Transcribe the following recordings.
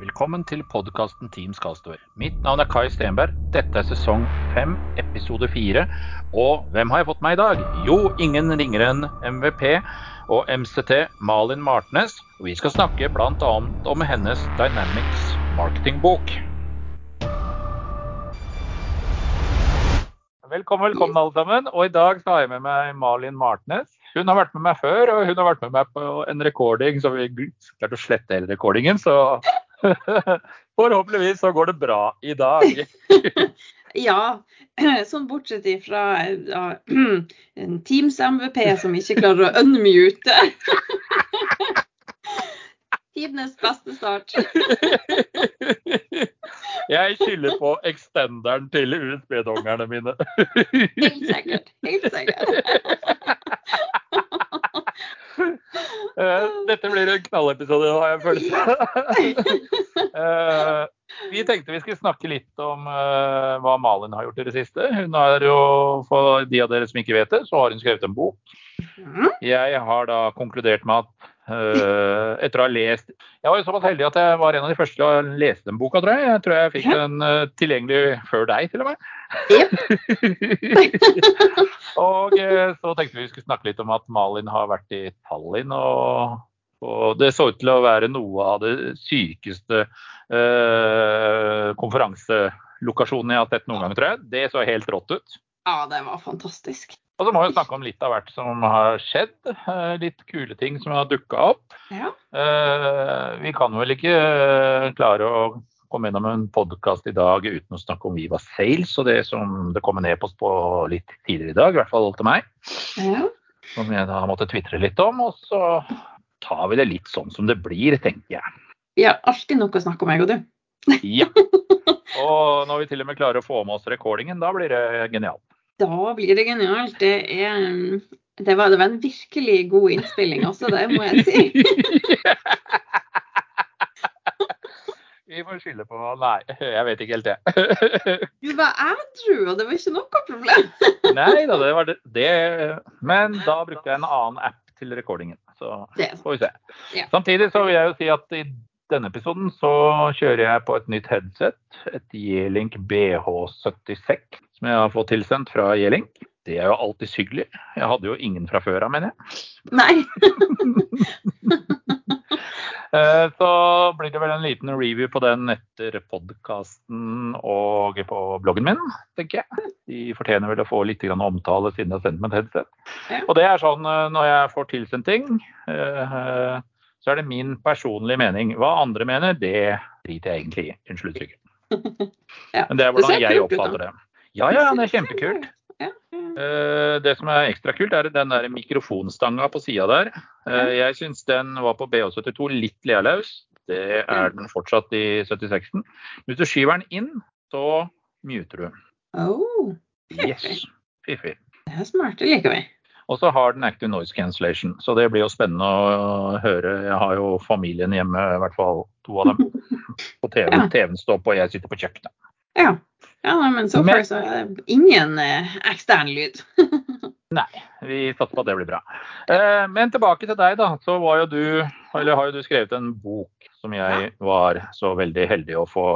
Velkommen til podkasten Team Skalstor. Mitt navn er Kai Stenberg. Dette er sesong fem, episode fire. Og hvem har jeg fått med i dag? Jo, ingen ringere enn MVP og MCT Malin Martnes. Og vi skal snakke bl.a. om hennes Dynamics marketingbok. Velkommen, velkommen alle sammen. Og i dag så har jeg med meg Malin Martnes. Hun har vært med meg før, og hun har vært med meg på en recording, så vi klarte å slette hele recordingen. Så forhåpentligvis så går det bra i dag. Ja, sånn bortsett ifra ja, en Teams-MVP som ikke klarer å unmute. Tidenes beste start. Jeg skylder på extenderen til USB-dongerne mine. Helt sikkert. Helt sikkert. Eh, Dette blir en knallepisode, har jeg følelse. Vi tenkte vi skulle snakke litt om eh, hva Malin har gjort i det siste. Hun har jo, For de av dere som ikke vet det, så har hun skrevet en bok. Mhm. Jeg har da konkludert med at eh, etter å ha lest Jeg var jo såpass heldig at jeg var en av de første til å lese den boka, tror jeg. Jeg tror jeg fikk Ja. den eh, tilgjengelig før deg, til og med. og eh, så tenkte vi vi skulle snakke litt om at Malin har vært i Tallinn. Og, og det så ut til å være noe av det sykeste eh, konferanselokasjonen jeg har sett noen gang, tror jeg. Det så helt rått ut. Ja, det var fantastisk. Og så må vi snakke om litt av hvert som har skjedd. eh, Litt kule ting som har dukka opp. Ja. Eh, Vi kan vel ikke eh, klare å komme gjennom en podkast i dag uten å snakke om Viva Sales og det som det kom en e-post på litt tidligere i dag, i hvert fall til meg. ja. Som jeg da måtte tvitre litt om. Og så tar vi det litt sånn som det blir, tenker jeg. Vi har alltid noe å snakke om, jeg og du. Ja. Og når vi til og med klarer å få med oss recordingen, da blir det genialt. Da blir det genialt. Det er det var, det var en virkelig god innspilling også, det må jeg si. Vi får skylde på Nei, jeg vet ikke helt det. Du var ædru, og det var ikke noe problem. Nei da, det var det. det. Men da brukte jeg en annen app til recordingen. Så får vi se. Samtidig så vil jeg jo si at i denne episoden så kjører jeg på et nytt headset. Et Jelink BH76 som jeg har fått tilsendt fra Jelink. Det er jo alltid hyggelig. Jeg hadde jo ingen fra før av, mener jeg. Nei. Eh, Så blir det vel en liten review på den etter podkasten og på bloggen min, tenker jeg. De fortjener vel å få litt omtale siden de har sendt meg et headset. Og det er sånn eh, når jeg får tilsendt ting, eh, så er det min personlige mening. Hva andre mener, det driter jeg egentlig i. Unnskyld uttrykket. Ja. Men det er Det hvordan jeg oppfatter det. Ja, ja, det er kjempekult. Eh, Det som er ekstra kult, er den der mikrofonstanga på sida der. Eh, Jeg syns den var på BH72 litt lealøs. Det er den fortsatt i 76-en. Hvis du skyver den inn, så muter du. Oh, Yes. Fiffig. det er smart. Det liker vi. Og så har den active noise cancellation, så det blir jo spennende å høre. Jeg har jo familien hjemme, i hvert fall to av dem. På TV. Ja. TV-en står på, og jeg sitter på kjøkkenet. Ja. ja nei, men så far så er det ingen eh, ekstern lyd. Nei, vi satser på at det blir bra. Eh, men tilbake til deg, da. Så var jo du, eller har jo du skrevet en bok som jeg var så veldig heldig å få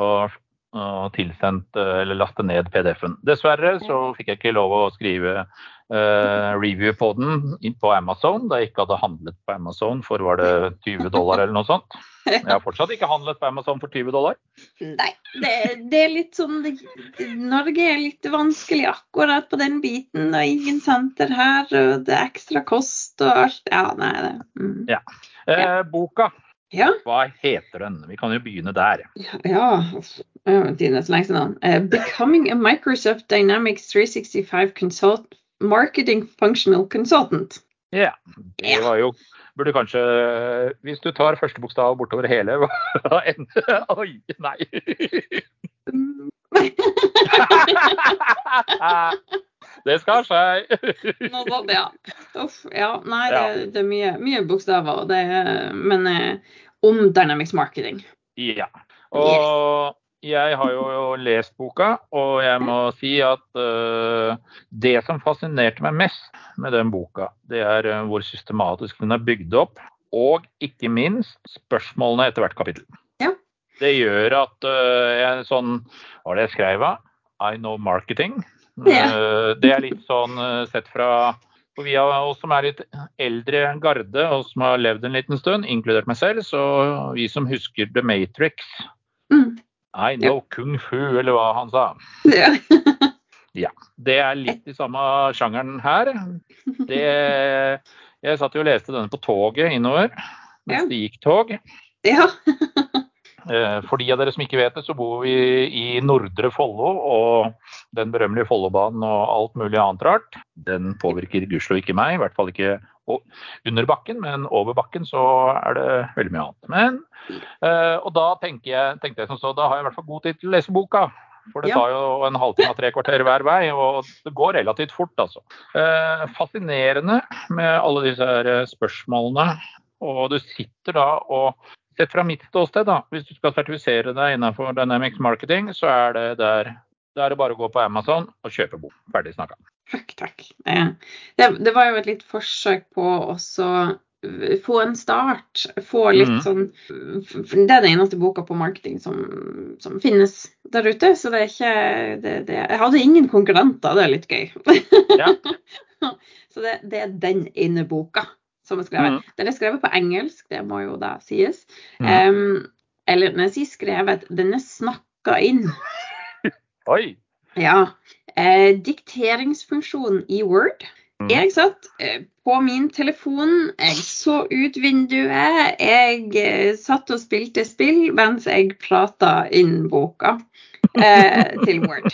og, og tilsendt eh, eller laste ned PDF-en. Dessverre så fikk jeg ikke lov å skrive eh, review på den på Amazon da jeg ikke hadde handlet på Amazon for var det 20 dollar eller noe sånt. Jeg har fortsatt ikke handlet på Amazon for 20 dollar. Nei, det, det er litt sånn det, Norge er litt vanskelig akkurat på den biten. Og ingen senter her, og det er ekstra kost og alt. Ja, nei, det mm. Ja. Eh, boka, Ja. hva heter den? Vi kan jo begynne der. ja. ja tiden så lenge siden. Eh, Becoming a Microsoft Dynamics 365 consult Marketing Functional Consultant. Ja, det var jo Burde kanskje Hvis du tar første bokstav bortover hele enn- Oi, nei. Det skal skje. Nå var det, ja. Uff, ja. Nei, det, det er mye, mye bokstaver. Det men eh, om Dynamics Marketing. Ja. Og jeg har jo lest boka, og jeg må si at uh, det som fascinerte meg mest med den boka, det er uh, hvor systematisk den er bygd opp. Og ikke minst spørsmålene etter hvert kapittel. Ja. Det gjør at uh, jeg sånn Hva var det jeg skrev av? I know marketing. Ja. Det er litt sånn sett fra for vi av oss som er litt eldre garde og som har levd en liten stund, inkludert meg selv, så vi som husker The Matrix Mm. I know kung fu, eller hva han sa. Ja. ja. Det er litt i samme sjangeren her. Det, jeg satt jo og leste denne på toget innover mens Ja. det gikk tog. ja. Eh, For de av dere som ikke vet det, så bor vi i Nordre Follo, og den berømmelige Follobanen og alt mulig annet rart, den påvirker gudskjelov ikke meg, i hvert fall ikke under bakken, men over bakken så er det veldig mye annet. Men, eh, og da jeg, tenkte jeg som så, da har jeg i hvert fall god tid til å lese boka. For det tar jo en halvtime tre kvarter hver vei, og det går relativt fort, altså. Eh, fascinerende med alle disse her eh, spørsmålene. Og du sitter da og Sett fra mitt ståsted, da, hvis du skal sertifisere deg innenfor Dynamics Marketing, så er det der da er det bare å gå på Amazon og kjøpe bok. Ferdig snakka. Takk, takk. Eh, Det, det var jo et litt forsøk på også få en start. Få litt Mhm. sånn Det er den eneste boka på marketing som, som finnes der ute, så det er ikke det, det, Jeg hadde ingen konkurrenter, det er litt gøy. Ja. så det, det er den ene boka som er skrevet. Mm. Den er skrevet på engelsk, det må jo da sies. Mm. Um, eller når jeg sier skrevet, den er snakka inn. Oi! Ja. Eh, dikteringsfunksjon i Word. Mhm. Jeg satt eh, på min telefon, jeg så ut vinduet, jeg eh, satt og spilte spill mens jeg prata inn boka eh, til Word.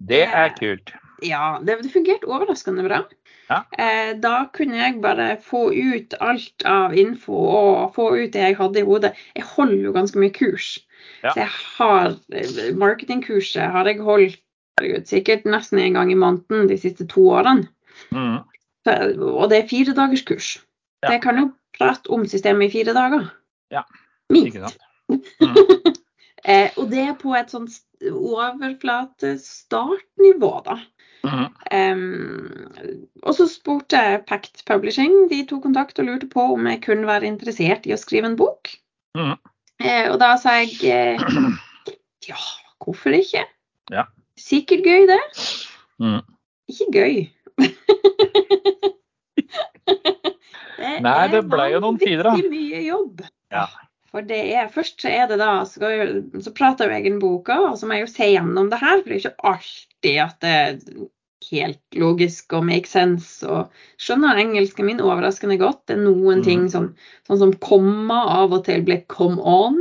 Det er kult. Ja, det, det fungerte overraskende bra. Ja. Eh, da kunne jeg bare få ut alt av info og få ut det jeg hadde i hodet. Jeg holder jo ganske mye kurs. Ja. Så jeg har eh, Marketingkurset har jeg holdt herregud, sikkert nesten en gang i måneden de siste to årene. Mm. Så, og det er fire dagers kurs. Ja. Så jeg kan jo prate om systemet i fire dager. Ja, Minst. Mhm. Eh, og det er på et sånn overflate startnivå, da. Mhm. um, og så spurte Pact Publishing, de tok kontakt og lurte på om jeg kunne være interessert i å skrive en bok. Mhm. uh, og da sa jeg uh, ja, hvorfor ikke? Ja. Sikkert gøy, det. Mm. Ikke gøy. Nei, det ble jo noen tider, da. mye jobb. Ja. For det er, først så er det da, så, jo, så prater jeg jo egen boka, og så må jeg jo se gjennom det her, for det er jo ikke alltid at det er helt logisk og make sense. Og skjønner engelsken min overraskende godt. Det er noen mm. ting som, sånn som komma av og til blir come on.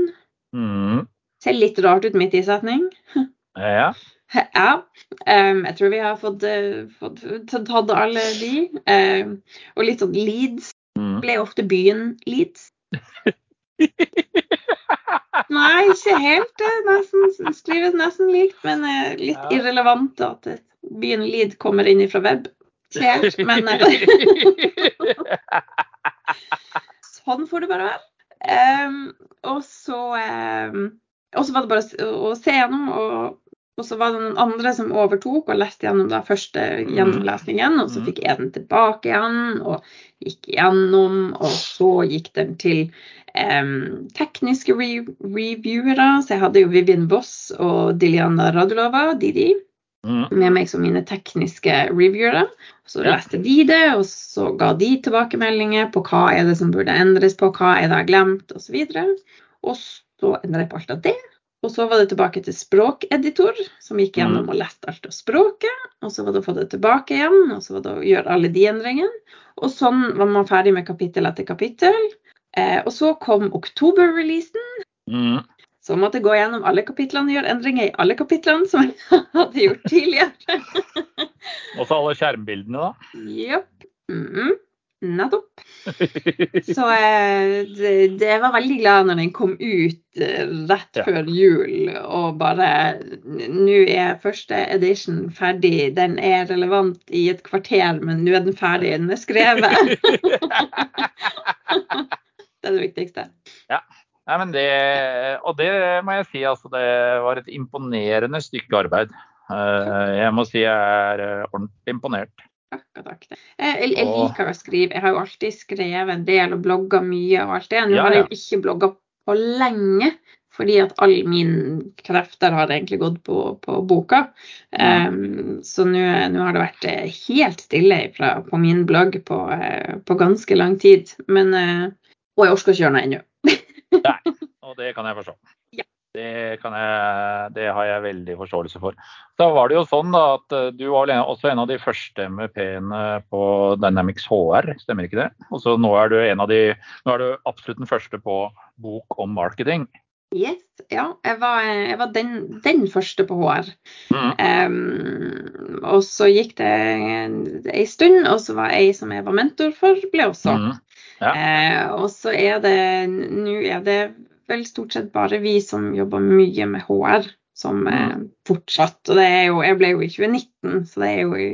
Mm. Ser litt rart ut midt i setning. Ja. Ja. Um, jeg tror vi har fått, uh, fått tatt alle de. Em, og litt sånn Leeds mm. ble ofte byen Leeds. Nei, ikke helt. Det nesten, skrives nesten likt, men eh, litt Ja. irrelevant at byen Lid kommer inn fra web. Helt, men eh, sånn får det bare være. Um, og så um, var det bare å, å se gjennom, og, og så var det noen andre som overtok og leste gjennom da første gjennomlesningen, og så Mhm. fikk jeg den tilbake igjen og gikk gjennom, og så gikk den til um, tekniske re reviewere, så jeg hadde jo Vivian Voss og Diljana Radulova, Didi, Mhm. med meg som mine tekniske reviewere. Så leste de det, og så ga de tilbakemeldinger på hva er det som burde endres på, hva er det jeg har glemt, osv. Og så endret jeg på alt av det. Og så var det tilbake til språkeditor, som gikk gjennom og leste alt av språket. Og så var det å få det tilbake igjen, og så var det å gjøre alle de endringene. Og sånn var man ferdig med kapittel etter kapittel. Eh, og så kom oktober-releasen. Mm. Så måtte jeg gå gjennom alle kapitlene og gjøre endringer i alle kapitlene som jeg hadde gjort tidligere. Og så alle skjermbildene, da. Jepp. Mhm. Nettopp. Så eh, det, jeg var veldig glad når den kom ut eh, rett før jul, og bare Nå er første edition ferdig. Den er relevant i et kvarter, men nå er den ferdig. Den er skrevet. Det er det viktigste. Nei, men det, og det må jeg si, altså det var et imponerende stykke arbeid. Eh, Jeg må si jeg er ordentlig imponert. Takk og takk. Jeg, jeg, liker å skrive. Jeg har jo alltid skrevet en del og blogga mye og alt det. Nå Ja, har jeg jeg ikke blogga på lenge fordi at all min krefter har egentlig gått på, på boka. Um, så nå nå har det vært eh, helt stille fra, på min blogg på, eh, på ganske lang tid. Men, eh, og jeg orker ikke gjøre noe ennå. Nei, og det kan jeg forstå. Det, kan jeg, det har jeg veldig forståelse for. Da var det jo sånn da, at eh, du var også en av de første MEP-ene på Dynamics HR, stemmer ikke det? Og så nå er du en av de, nå er du absolutt den første på bok om marketing. Yes, ja. Jeg var, jeg var den, den første på HR. Mm. Um, og så gikk det ei stund, og så var ei som jeg var mentor for, ble også. Mm. Ja. Uh, og så er det Nå er det vel stort sett bare vi som jobber mye med HR, som eh, fortsatt. Og det er jo Jeg ble jo i 2019, så det er jo i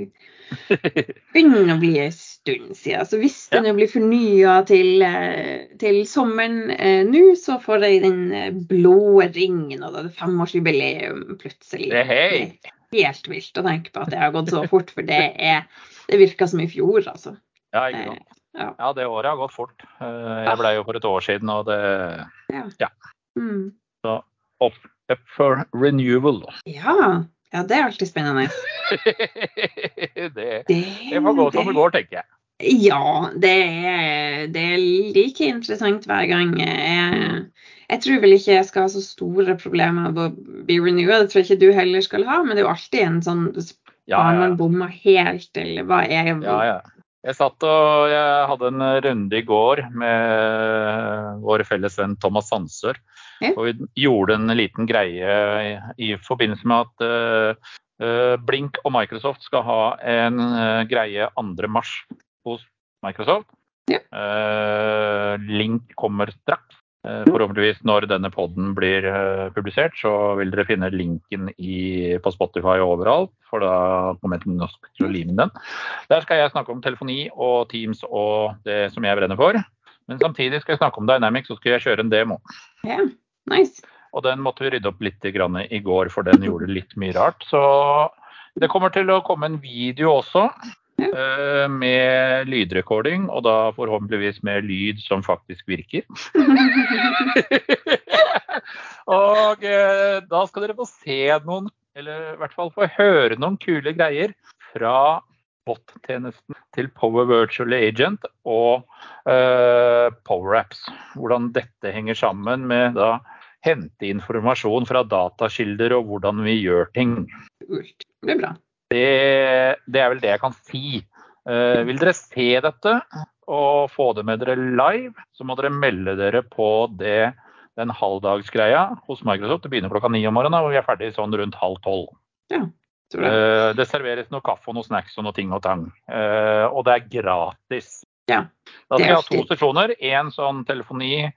begynner å bli en stund siden. Så hvis den jo blir fornya til, eh, til sommeren eh, nå, så får jeg den eh, blå ringen, og da er det femårsjubileum plutselig. Det er helt vilt å tenke på at det har gått så fort, for det er Det virker som i fjor, altså. Ja, ikke sant. Ja. Ja, det året har gått fort. Eh, Jeg ble jo for et år siden, og det Ja. Mm. opp, up for renewal. Ja. ja, det er alltid spennende. det, Det, det får gå som det går, tenker jeg. Ja, det er, det er like interessant hver gang. Jeg, jeg tror vel ikke jeg skal ha så store problemer med å bli renewed. Det tror jeg ikke du heller skal ha, men det er jo alltid en sånn Ja, Har ja, man bomma helt, eller hva er ja, ja. Jeg satt og jeg hadde en runde i går med vår felles venn Thomas Sandsør. Og vi gjorde en liten greie i, i forbindelse med at uh, Blink og Microsoft skal ha en uh, greie 2. mars hos Microsoft. Ja. Uh, link kommer straks. Eh, Forhåpentligvis når denne podden blir eh, publisert, så vil dere finne linken i, på Spotify og overalt. For da kommer jeg til norsk til å lime den. Der skal jeg snakke om telefoni og Teams og det som jeg brenner for. Men samtidig skal jeg snakke om Dynamics, så skal jeg kjøre en demo. Ja, nice. Og den måtte vi rydde opp litt grann i går, for den gjorde litt mye rart. Så det kommer til å komme en video også. Ja. eh, Med lydrekording, og da forhåpentligvis med lyd som faktisk virker. og eh, da skal dere få se noen, eller i hvert fall få høre noen kule greier fra bot-tjenesten til Power Virtual Agent og eh, PowerApps. Hvordan dette henger sammen med da hente informasjon fra datakilder og hvordan vi gjør ting. Kult. Det blir bra. Det, det er vel det jeg kan si. Eh, vil dere se dette og få det med dere live, så må dere melde dere på det, den halvdagsgreia hos Microsoft. Det begynner klokka ni om morgenen, og vi er ferdig sånn rundt halv tolv. Ja, jeg. Eh, det serveres noe kaffe og noe snacks og noe ting og tang. Eh, og det er gratis. Ja, Da skal vi ha to sesjoner. Én sånn telefoni,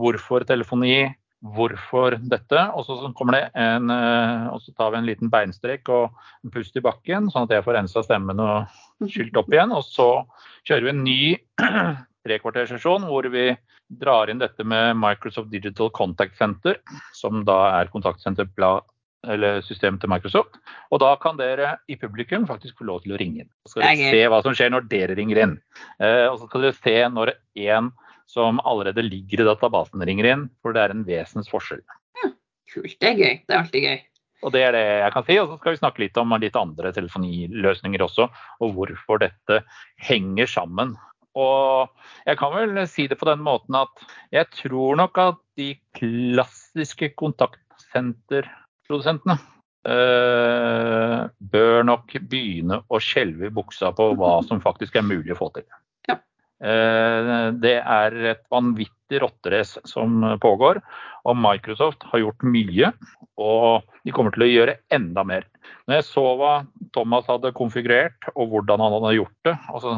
hvorfor telefoni, hvorfor dette. Og så så kommer det en eh, Og så tar vi en liten beinstrek og en pust i bakken, sånn at jeg får rensa stemmen og skylt opp igjen. Og så kjører vi en ny trekvartersesjon hvor vi drar inn dette med Microsoft Digital Contact Center, som da er kontaktsenter eller systemet til Microsoft. Og da kan dere i publikum faktisk få lov til å ringe inn. Så skal er dere se hva som skjer når dere ringer inn. Eh, og så skal dere se når en som allerede ligger i databasen ringer inn, for det er en vesens forskjell. Kult. Det er gøy. Det er alltid gøy. Og det er det jeg kan si. Og så skal vi snakke litt om litt andre telefoniløsninger også, og hvorfor dette henger sammen. Og jeg kan vel si det på den måten at jeg tror nok at de klassiske kontaktsenterprodusentene eh, bør nok begynne å skjelve i buksa på hva som faktisk er mulig å få til. Ja. Eh, det er et vanvittig rotterace som pågår, og Microsoft har gjort mye. Og de kommer til å gjøre enda mer. Når jeg så hva Thomas hadde konfigurert, og hvordan han hadde gjort det altså,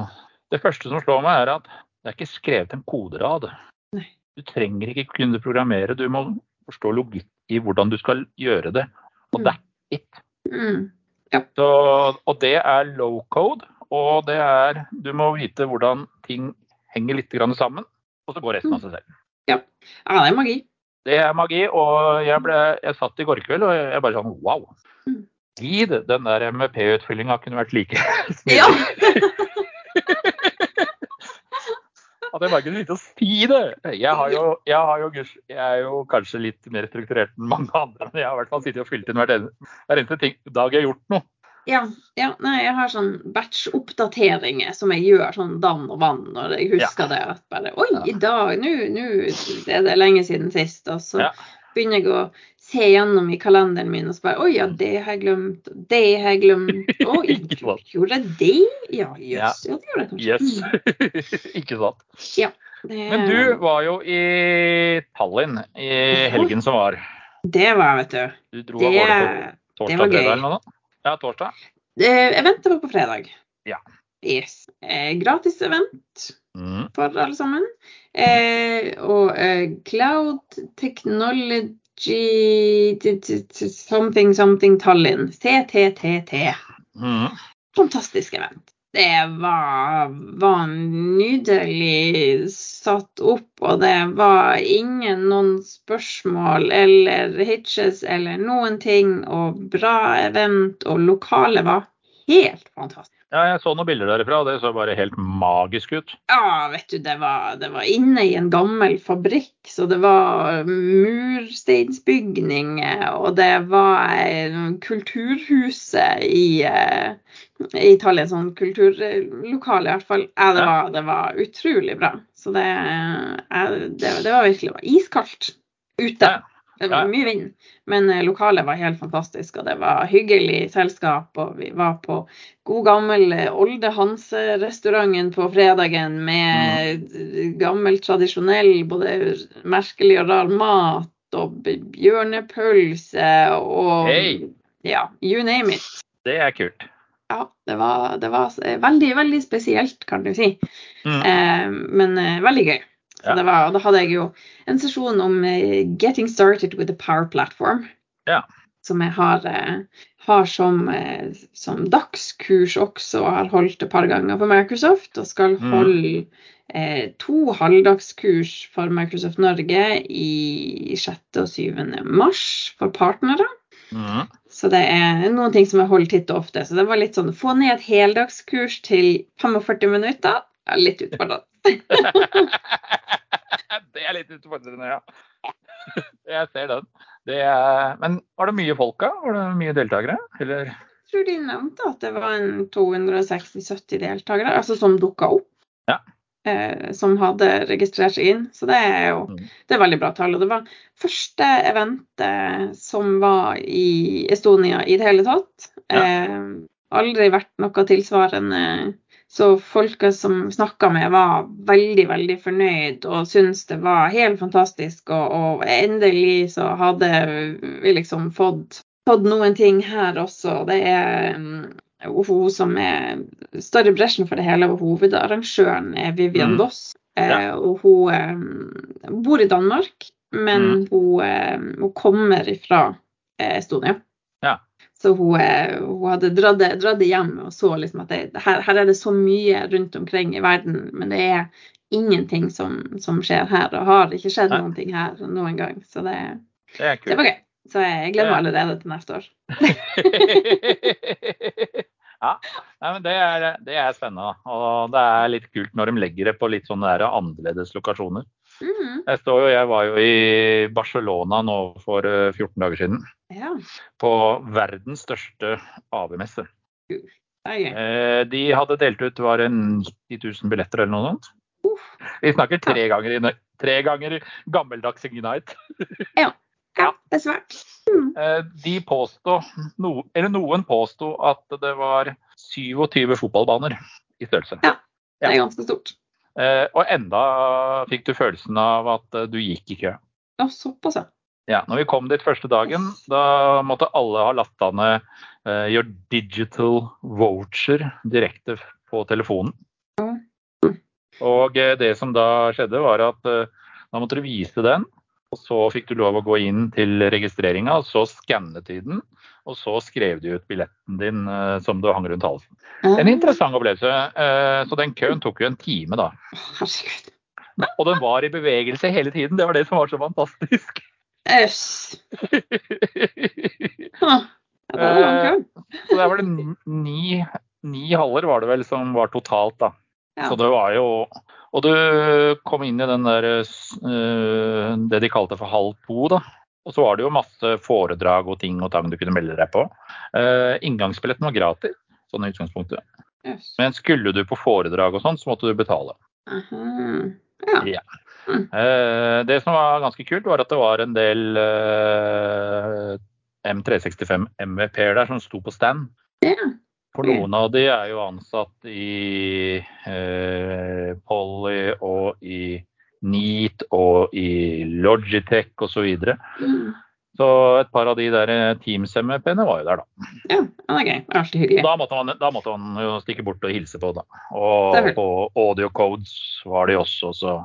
Det første som slår meg, er at det er ikke skrevet en koderad. Du trenger ikke kunne programmere, du må forstå logikk i hvordan du skal gjøre det. Og Mm. that's it. Mm. Så, og det er low code, og det er Du må vite hvordan ting henger litt grann sammen, og så går resten av seg selv. Ja, det er magi. Det er magi, og jeg, ble, jeg satt i går kveld og jeg bare sånn wow. Mm. Gid, den der MVP-utfyllinga kunne vært like Ja. At jeg bare kunne sitte og si det. Jeg, har jo, jeg, har jo, jeg er jo kanskje litt mer strukturert enn mange andre, men jeg har i hvert fall sittet og fylt inn hver eneste ting, dag jeg har gjort noe. Ja, ja, nei, jeg har sånn batch-oppdateringer som jeg gjør sånn dann og vann når jeg husker Ja. det. At bare Oi, i dag, nå er det lenge siden sist. Og så Ja. begynner jeg å se gjennom i kalenderen min og så bare Oi, ja, det har jeg glemt. Det har jeg glemt. Oi, gjorde jeg det? Ja, jøss. Ja, det gjorde jeg kanskje. Yes. Ikke sant. Ja, det, Men du var jo i Tallinn i helgen som var. Det var, vet du. Du dro av Det, gårde på torsdag, var fredag gøy. eller noe? Ja, torsdag. Eventet var på fredag. Ja. Yes. Eh, gratis event. Mm. for alle sammen. Eh, og eh, Cloud Technology Something Something Tallinn. CTTT. Mm. Fantastisk event. Det var, var nydelig satt opp, og det var ingen noen spørsmål eller hitches eller noen ting. Og bra event, og lokalet var helt fantastisk. Ja, jeg så noen bilder derifra, og det så bare helt magisk ut. Ja, vet du, det var, det var inne i en gammel fabrikk, så det var mursteinsbygninger, og det var eh, kulturhuset i, eh, i Italia, sånn kulturlokale i hvert fall. Ja, det var, det var utrolig bra. Så det, det, det var virkelig det var iskaldt ute. Ja. Det var mye vind, men eh, lokalet var helt fantastisk, og det var hyggelig selskap. Og vi var på god gammel eh, Olde Hanse-restauranten på fredagen med Mm. gammel, tradisjonell, både merkelig og rar mat, og bjørnepølse og hey. Ja, you name it. Det er kult. Ja, det var, det var veldig, veldig spesielt, kan du si. Mm. Eh, men eh, veldig gøy. Ja. det var, og da hadde jeg jo en sesjon om eh, 'Getting started with the power platform'. Ja. Som jeg har, eh, har som, eh, som dagskurs også, og har holdt et par ganger på Microsoft. Og skal holde holde eh, to halvdagskurs for Microsoft Norge i 6. og 7. mars for partnere. Mm. Så det er noen ting som jeg holder titt og ofte. Så det var litt sånn få ned et heldagskurs til 45 minutter. Ja, litt utfordrende. det er litt utfordrende, ja. Jeg ser den. Det er... Men var det mye folk da? Var det mye deltakere? Eller? Jeg tror de nevnte at det var en 260-70 deltakere altså som dukka opp. Ja. Eh, som hadde registrert seg inn. Så det er jo Mm. det er veldig bra tall. Og det var første eventet som var i Estonia i det hele tatt. Ja. Eh, aldri vært noe tilsvarende. Så folka som snakka med, var veldig, veldig fornøyd og syntes det var helt fantastisk. Og, og endelig så hadde vi liksom fått, fått noen ting her også. Det er mm, hun som er står i bresjen for det hele, og hovedarrangøren er Vivian Mm. Voss. Eh, og hun eh, bor i Danmark, men Mm. hun, eh, hun kommer fra Estonia. Så hun, eh, hun hadde dratt det, dratt det hjem og så liksom at det, her, her er det så mye rundt omkring i verden, men det er ingenting som, som skjer her, og har ikke skjedd Nei. noen ting her noen gang. Så det, Det det var gøy. Så jeg gleder meg allerede til neste år. ja, Nei, men det er, det er spennende. Og det er litt kult når de legger det på litt sånne der annerledes lokasjoner. Mhm. Jeg, står jo, jeg var jo i Barcelona nå for eh, 14 dager siden. Ja, På verdens største AV-messe. Eh, De hadde delt ut var det 90 000 billetter eller noe sånt. Vi snakker tre ganger, tre ganger gammeldags Ignite. Ja, det er svært. Eh, De påstå, no, eller noen påsto at det var 27 fotballbaner i størrelse. Ja, Det er ganske stort. Eh, Og enda fikk du følelsen av at du gikk i kø. Ja, såpass, ja. Ja, når vi kom dit første dagen, da måtte alle ha lasta ned uh, your digital voucher direkte på telefonen. Og uh, det som da skjedde, var at uh, da måtte du vise den. Og så fikk du lov å gå inn til registreringa, og så skannet de den. Og så skrev de ut billetten din eh, som du hang rundt halsen. En interessant opplevelse. eh, Så den køen tok jo en time, da. Og den var i bevegelse hele tiden. Det var det som var så fantastisk. Øss. Ah, Ja, det var der det ni, ni, haller var det vel som var totalt, da. Ja. Så det var jo Og du kom inn i den der eh, det de kalte for halv to, da. Og så var det jo masse foredrag og ting og tang du kunne melde deg på. Uh, inngangsbilletten var gratis, sånn i utgangspunktet. Yes. Men skulle du på foredrag og sånn, så måtte du betale. Aha. Ja. Ja. Eh, det som var ganske kult, var at det var en del eh, M365 MVP-er der som sto på stand. For noen av de er jo ansatt i eh, Poly og i Neat og i Logitech osv. Så, videre. Mm. så et par av de der Teams-MVP-ene var jo der, da. Ja, det er gøy. Det er alltid hyggelig. Da måtte, man, da måtte man jo stikke bort og hilse på, da. Og på Audio Codes var de også, så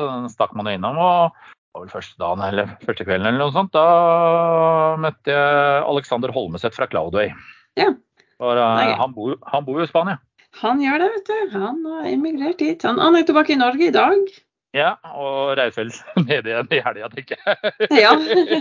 da stakk man jo innom. Og det var vel første dagen eller første kvelden eller noe sånt. Da møtte jeg Alexander Holmeset fra Cloudway. Ja. For, gøy. han, bor, han bor jo i Spania. Han gjør det, vet du. Han har emigrert dit. Han, han er tilbake i Norge i dag. Ja, og reiser vel ned igjen i helga, tenker jeg. Ja.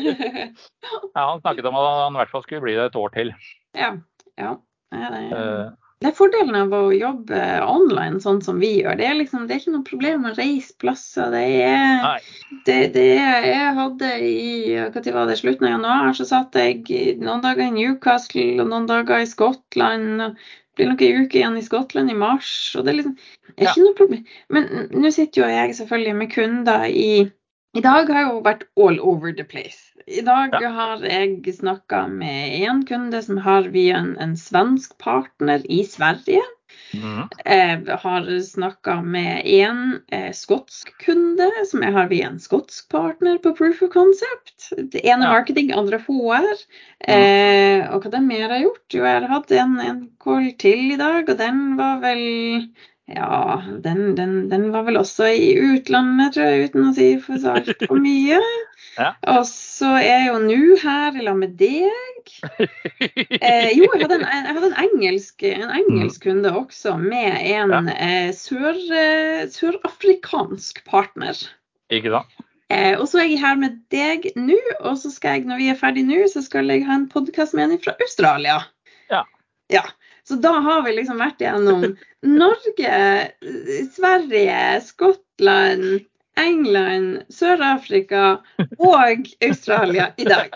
Ja, han snakket om at han i hvert fall skulle bli det et år til. ja. ja. Ja, det, er, Eh, det er fordelen av å jobbe online sånn som vi gjør. Det er liksom, det er ikke noe problem å reise plasser. Det er det, det er, jeg hadde i hva var det, slutten av januar, så satt jeg noen dager i Newcastle og noen dager i Skottland. Det blir noen uker igjen i Skottland i mars. og Det er liksom det er ikke noe problem. Men nå sitter jo jeg selvfølgelig med kunder i I dag har jeg jo vært all over the place. I dag Ja. har jeg snakka med en kunde som har via en, en svensk partner i Sverige. Mm. Jeg har snakka med en eh, skotsk kunde som jeg har via en skotsk partner på Proof of Concept. Det ene Ja. marketing, andre HR. Eh, og hva det mer har gjort? Jo, jeg har hatt en, en call til i dag, og den var vel ja, den, den, den var vel også i utlandet, tror jeg, uten å si for så altfor mye. Ja. Og så er jeg jo nå her i lag med deg. Eh, jo, jeg hadde en, jeg hadde en, engelsk, en engelsk kunde også, med en eh, sør, eh, sørafrikansk partner. Ikke da? Eh, og så er jeg her med deg nå, og så skal jeg, når vi er ferdig nå, så skal jeg ha en podkast med en fra Australia. Ja. ja. Så da har vi liksom vært gjennom Norge, Sverige, Skottland, England, Sør-Afrika og Australia i dag.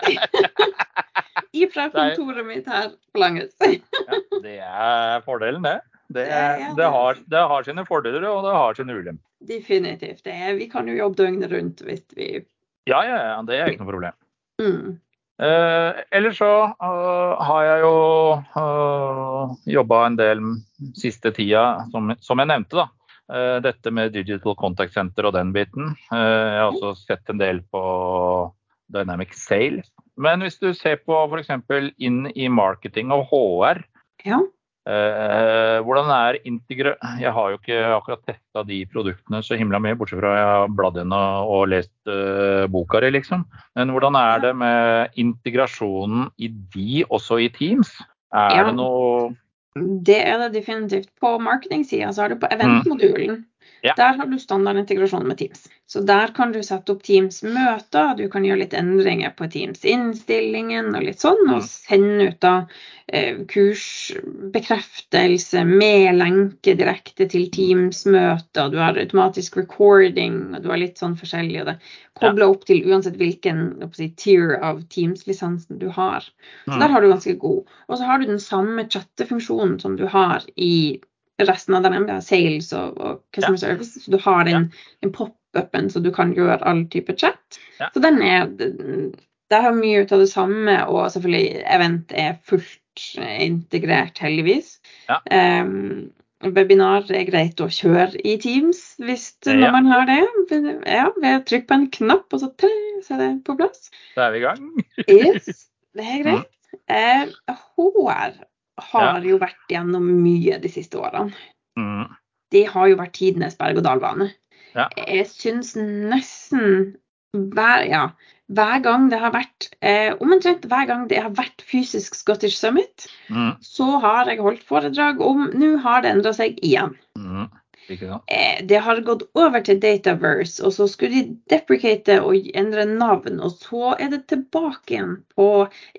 Ifra kontoret mitt her på Langhus. Ja, det er fordelen, det. Det, Det har, det har sine fordeler, og det har sine ulemper. Definitivt. Det er, vi kan jo jobbe døgnet rundt hvis vi Ja, ja, ja, det er ikke noe problem. mm. Eh, ellers så eh, har jeg jo uh, jobba en del siste tida, som, jeg nevnte, da. Eh, dette med Digital Contact Center og den biten. Eh, jeg har også sett en del på Dynamic Sales. Men hvis du ser på f.eks. inn i marketing og HR, Ja. Eh, hvordan er integra... Jeg har jo ikke akkurat testa de produktene så himla mye, bortsett fra jeg har bladd inn og, lest uh, boka di, liksom. Men hvordan er det med integrasjonen i de også i Teams? Er Ja. det noe Det er det definitivt. På marketingsida så har du på eventmodulen. Ja. Der har du standardintegrasjon med Teams. Så der kan du sette opp Teams-møter. Du kan gjøre litt endringer på Teams-innstillingen og litt sånn, og Mm. sende ut da eh, kursbekreftelse med lenke direkte til Teams-møter. Du har automatisk recording, og du har litt sånn forskjellig. og det Kobla opp til uansett hvilken si, tier av Teams-lisensen du har. Så Mm. der har du ganske god. Og så har du den samme chattefunksjonen som du har i resten av den er Sales og, og Customer Service. Så du har den, den pop-upen så du kan gjøre all type chat. Ja. Så den er Det har mye ut av det samme, og selvfølgelig Event er fullt eh, integrert, heldigvis. Ja. Um, webinar er greit å kjøre i Teams hvis Ja. man har det. Ja, ved trykk på en knapp, og så, tre, så er det på plass. Da er vi i gang. Yes, det er greit. Eh, HR har jo vært gjennom mye de siste årene. Mm. Det har jo vært tidenes berg-og-dal-bane. Ja. Jeg syns nesten hver, ja, hver gang det har vært eh, Omtrent hver gang det har vært fysisk Scottish Summit, Mm. så har jeg holdt foredrag om Nå har det endra seg igjen. Mm. Eh, Det har gått over til Dataverse, og så skulle de deprecate og endre navn, og så er det tilbake igjen på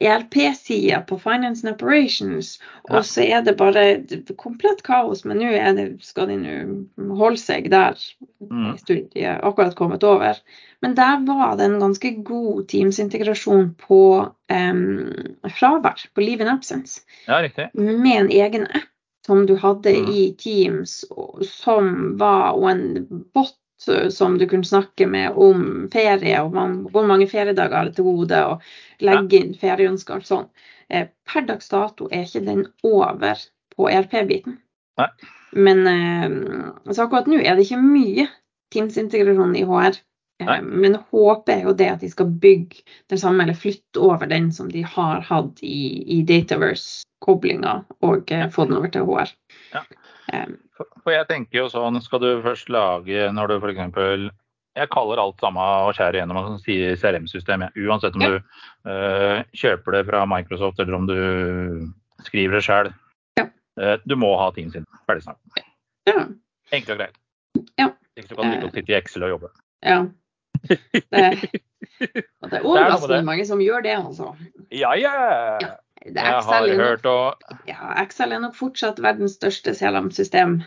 ELP-sida på Finance and Operations, Ja. og så er det bare komplett kaos, men nå skal de nå holde seg der. Mm. De er akkurat kommet over. Men der var det en ganske god Teams-integrasjon på um, fravær, på Leave in Absence Ja, med en egen app som du hadde Mm. i Teams, som var og en bot eh, som du kunne snakke med om ferie, og man, hvor mange feriedager har det til gode, og legge inn ferieønsker og sånn. Eh, Per dags dato er ikke den over på ERP-biten. Men eh, så akkurat nå er det ikke mye Teams-integrasjon i HR. Nei. Men håpet er jo det at de skal bygge den samme, eller flytte over den som de har hatt i, i Dataverse-koblinga, og eh, få den over til HR. Ja. Eh, For jeg tenker jo sånn, skal du først lage når du f.eks. Jeg kaller alt samme og skjærer gjennom og sier CRM-system. Uansett om Ja. du uh, kjøper det fra Microsoft eller om du skriver det sjøl. Ja. du må ha team sin, Ferdig snart. ja. Enkelt og greit. Ja. Ikke så kan du ikke sitte i Excel og jobbe. ja. Det, og det er overraskende det. mange som gjør det, altså. Ja, ja! Ja, Det er Excel, har er hørt og ja, Excel er nok fortsatt verdens største CLM-system.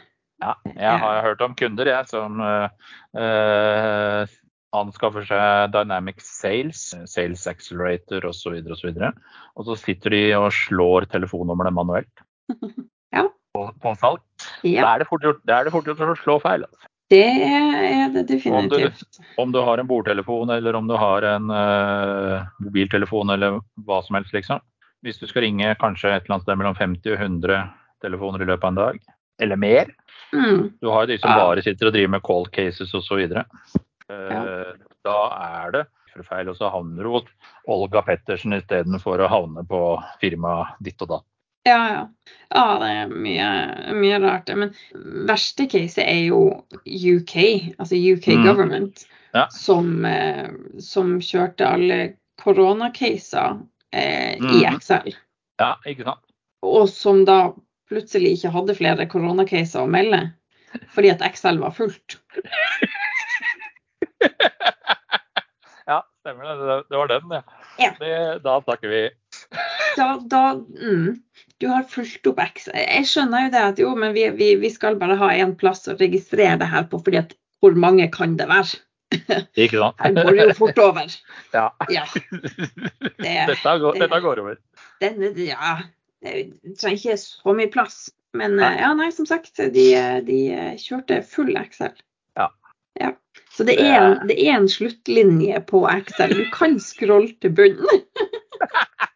Ja, jeg har hørt om kunder jeg, som uh, anskaffer seg Dynamic Sales, Sales Accelerator osv. Og, så videre, og så sitter de og slår telefonnumrene manuelt Ja. på, på salg. Ja, Da er det fort gjort, da er det fort gjort å slå feil. Altså. Det er det definitivt. Om du har en bordtelefon eller om du har en uh, mobiltelefon eller hva som helst, liksom. Hvis du skal ringe kanskje et eller annet sted mellom 50 og 100 telefoner i løpet av en dag, eller mer, Mm. Du har jo de som Ja. bare sitter og driver med call cases osv. Uh, Ja. Da er det feil, og så havner du hos Olga Pettersen istedenfor å havne på firma ditt og datt. Ja, ja. Ja, det er mye, mye rart. Men verste case er jo UK, altså UK Mm. government, Ja. som, eh, som kjørte alle koronacaser eh, i Mhm. Excel. Ja, ikke sant? Og som da plutselig ikke hadde flere koronacaser å melde, fordi at Excel var fullt. Ja, stemmer det. Det, det var den, ja. Ja. Det, da snakker vi. Da, da mm, Du har fulgt opp Excel. Jeg skjønner jo det at jo, men vi, vi, vi skal bare ha én plass å registrere det her på, fordi at hvor mange kan det være? Ikke sant? Her går det jo fort over. Ja. Ja. Dette, går, det- dette går over. Denne, ja, det trenger ikke så mye plass. Men nei. ja, nei, som sagt, de, de kjørte full Excel. Ja. ja. Så det er, en, det er en sluttlinje på Excel. Du kan scrolle til bunnen.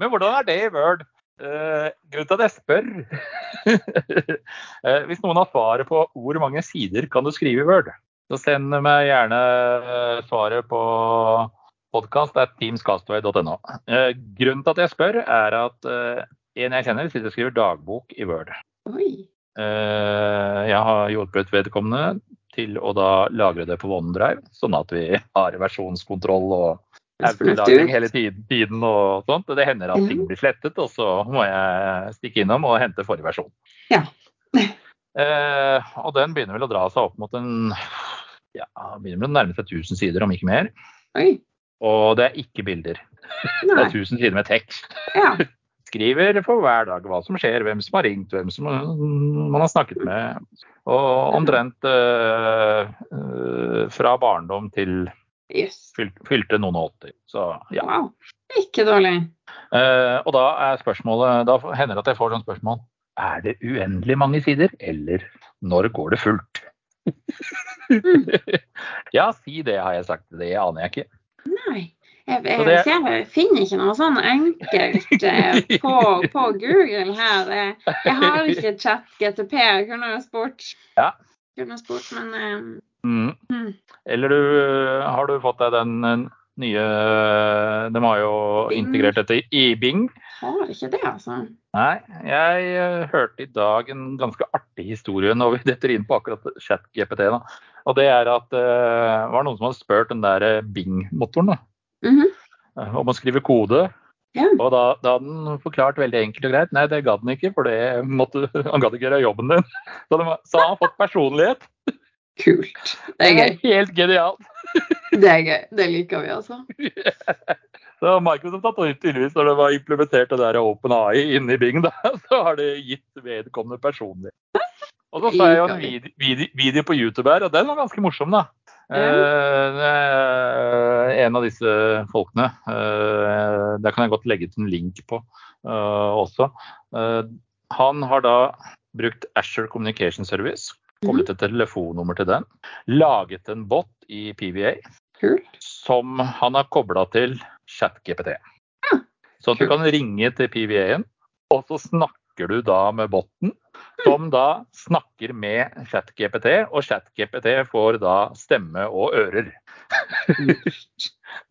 Men hvordan er det i Word? Uh, grunnen til at jeg spør uh, Hvis noen har svaret på hvor mange sider kan du skrive i Word, så send meg gjerne eh, svaret på podkast.teamscastaway.no. Uh, grunnen til at jeg spør, er at en jeg kjenner, sitter og skriver dagbok i Word. Jeg har hjulpet vedkommende til å da lagre det på OneDrive, sånn at vi har versjonskontroll og Fornuftig hele tiden, tiden og sånt. Det hender at ting blir slettet, og så må jeg stikke innom og hente forrige versjon. Ja. Eh, og den begynner vel å dra seg opp mot en ja, begynner vel å nærme seg 1000 sider, om ikke mer. Oi. Og det er ikke bilder. Det Nei. er 1000 sider med tekst. Ja. Skriver for hver dag hva som skjer, hvem som har ringt, hvem som man har snakket med. Og omtrent eh, fra barndom til Yes. fyl, fylte noen og 80. Så ja. Wow. Ikke dårlig. Eh, og da er spørsmålet Da hender det at jeg får sånn spørsmål Er det uendelig mange sider, eller når går det fullt? Mm. ja, si det, har jeg sagt. Det aner jeg ikke. Nei. Jeg, jeg, det- jeg finner ikke noe sånn enkelt eh, på, på Google her. Jeg har ikke chat GTP, jeg kunne ha spurt. Ja. Kunne spurt, men eh, Mm. Mm. Eller du, har du fått deg den eh, nye De har jo Bing. integrert dette i Bing. har ikke det, altså. Nei, jeg eh, hørte i dag en ganske artig historie når vi detter inn på akkurat chat-GPT. da. Og det er at det var noen som hadde spurt den der eh, Bing-motoren Mhm. eh, om å skrive kode. Ja. Og da, da hadde han forklart veldig enkelt og greit. Nei, det gadd han ikke, for det måtte, han gadd ikke gjøre jobben din. Så, de, så han har fått personlighet. Kult. Det er gøy. helt genialt. Det er gøy. Det liker vi, altså. Så Microsoft har tydeligvis, når det var implementert det der OpenAI inni i Bing, da, så har det gitt vedkommende personlig. Og så så jeg jo en video, video, video på YouTube her, og den var ganske morsom, da. Eh, er en av disse folkene. eh, der kan jeg godt legge ut en link på eh, også. Eh, han har da brukt Asher Communication Service, koblet et telefonnummer til den, laget en bot i PVA Kult. som han har kobla til ChatGPT. Så at du kan ringe til PVA-en, og så snakker du da med botten, som da snakker med ChatGPT, og ChatGPT får da stemme og ører.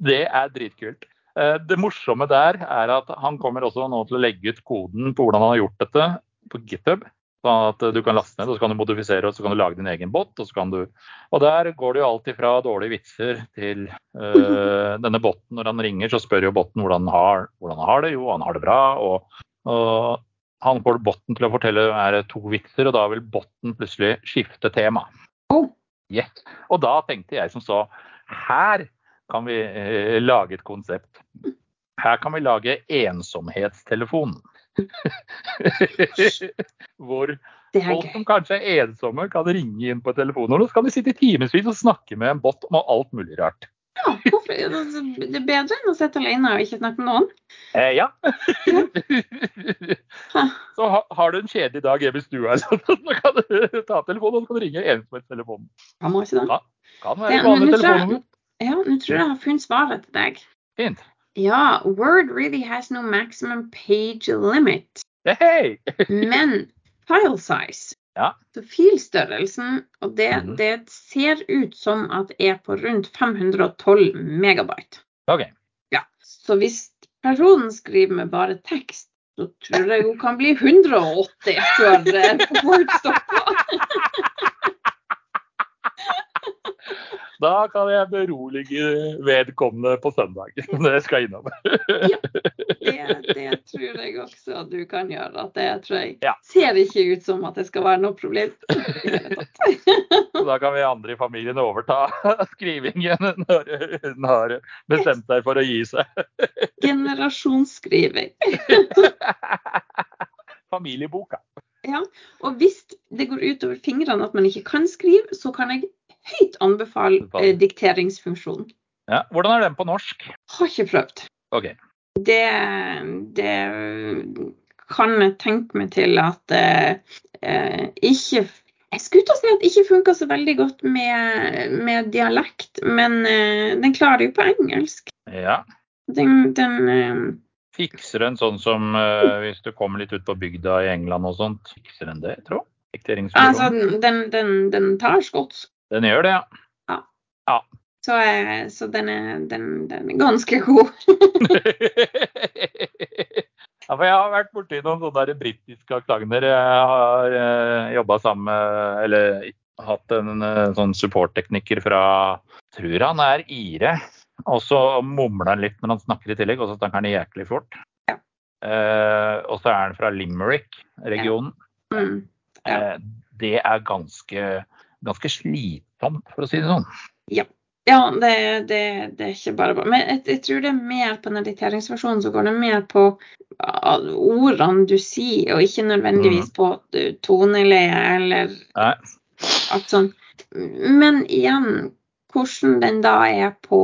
Det er dritkult. Eh, Det morsomme der er at han kommer også nå til å legge ut koden på hvordan han har gjort dette på GitHub. Sånn at du kan laste ned, og så kan du modifisere og så kan du lage din egen bot. Og, så kan du... og der går det jo alltid fra dårlige vitser til øh, denne botten. Når han ringer, så spør jo botten hvordan han har, hvordan han har det. Jo, han har det bra. Og, og han får botten til å fortelle er to vitser, og da vil botten plutselig skifte tema. Oh. Yes. Og da tenkte jeg som så, her kan vi eh, lage et konsept. Her kan vi lage ensomhetstelefonen. Hvor folk som kanskje er ensomme, kan ringe inn på telefonen. Og så kan de sitte i timevis og snakke med en bot om alt mulig rart. Ja, hvorfor? Det er bedre enn å sitte alene og ikke snakke med noen. Eh, ja. Så ha, har du en kjedelig dag hjemme i stua, så, kan du ta telefonen og så kan du ringe ensomhetstelefonen. Han må ikke det. Kan Det- være men vanlig jeg- Ja, nå tror jeg jeg har funnet svaret til deg. Fint. Ja, Word really has no maximum page limit, Hey! men file size. Ja. Så filstørrelsen, og det, Mhm. det ser ut som at er på rundt 512 megabyte. OK. Ja. Så hvis personen skriver med bare tekst, så tror jeg hun kan bli 180 før Word stopper. Da kan jeg berolige vedkommende på søndag. Det skal jeg innom. Det, det tror jeg også at du kan gjøre. Det tror jeg Ja. ser ikke ut som at det skal være noe problem. da kan vi andre i familien overta skrivingen når hun har bestemt seg for å gi seg. Generasjonsskriving. Familieboka. Ja, Og hvis det går utover fingrene at man ikke kan skrive, så kan jeg høyt anbefale eh, dikteringsfunksjonen. Ja. Hvordan er den på norsk? Har ikke prøvd. OK. Det, det kan jeg tenke meg til at eh, eh, ikke Jeg skulle til å si at det ikke funka så veldig godt med, med dialekt, men eh, den klarer jo på engelsk. Ja. Den, den eh, Fikser den sånn som eh, hvis du kommer litt ut på bygda i England og sånt? Fikser den det, tro? Altså, den, den, den tar skotsk. Den gjør det, ja. Så, ja. så den, er, den, den er ganske god. ja, for jeg har vært borti noen sånne britiske aksenter. Jeg har uh, jobba sammen med Eller hatt en eh, sånn supporttekniker fra Tror han er ire. Og så mumler han litt når han snakker i tillegg, og så snakker han jæklig fort. Ja. Eh, og så er han fra Limerick-regionen. Mm. Ja. Eh, det er ganske, ganske slitsomt, for å si det sånn. Ja, det, det, det er ikke bare bare. Men jeg, jeg tror det er mer på den dikteringsversjonen så går det mer på ordene du sier, og ikke nødvendigvis på eh, toneleie eller Nei. alt sånt. Men igjen, hvordan den da er på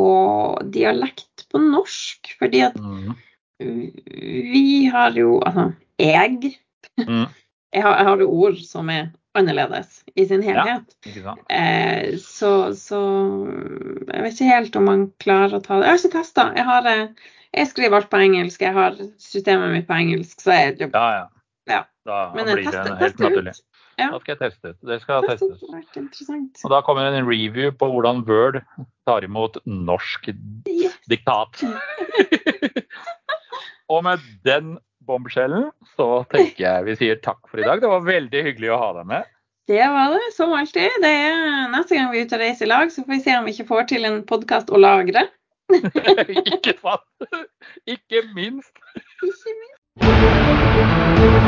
dialekt på norsk. Fordi at Mm. vi har jo Altså, jeg Mm. Jeg har, jeg har jo ord som er annerledes i sin helhet. Ja. Eh, så, så jeg vet ikke helt om man klarer å ta det. Jeg har ikke testa. Jeg, har, eh, jeg skriver alt på engelsk. Jeg har systemet mitt på engelsk. Så jeg, Ja, ja. Ja. Da men jeg tester, det helt naturlig. Ja. Da skal jeg teste ut. Det skal det testes. Og da kommer en review på hvordan Word tar imot norsk Yes. diktat. Og med den bombskjellen, så tenker jeg vi sier takk for i dag. Det var veldig hyggelig å ha deg med. Det var det, som alltid. Det er, neste gang vi er ute og reiser i lag, så får vi se om vi ikke får til en podkast å lagre. ikke sant? Ikke minst. Ikke minst.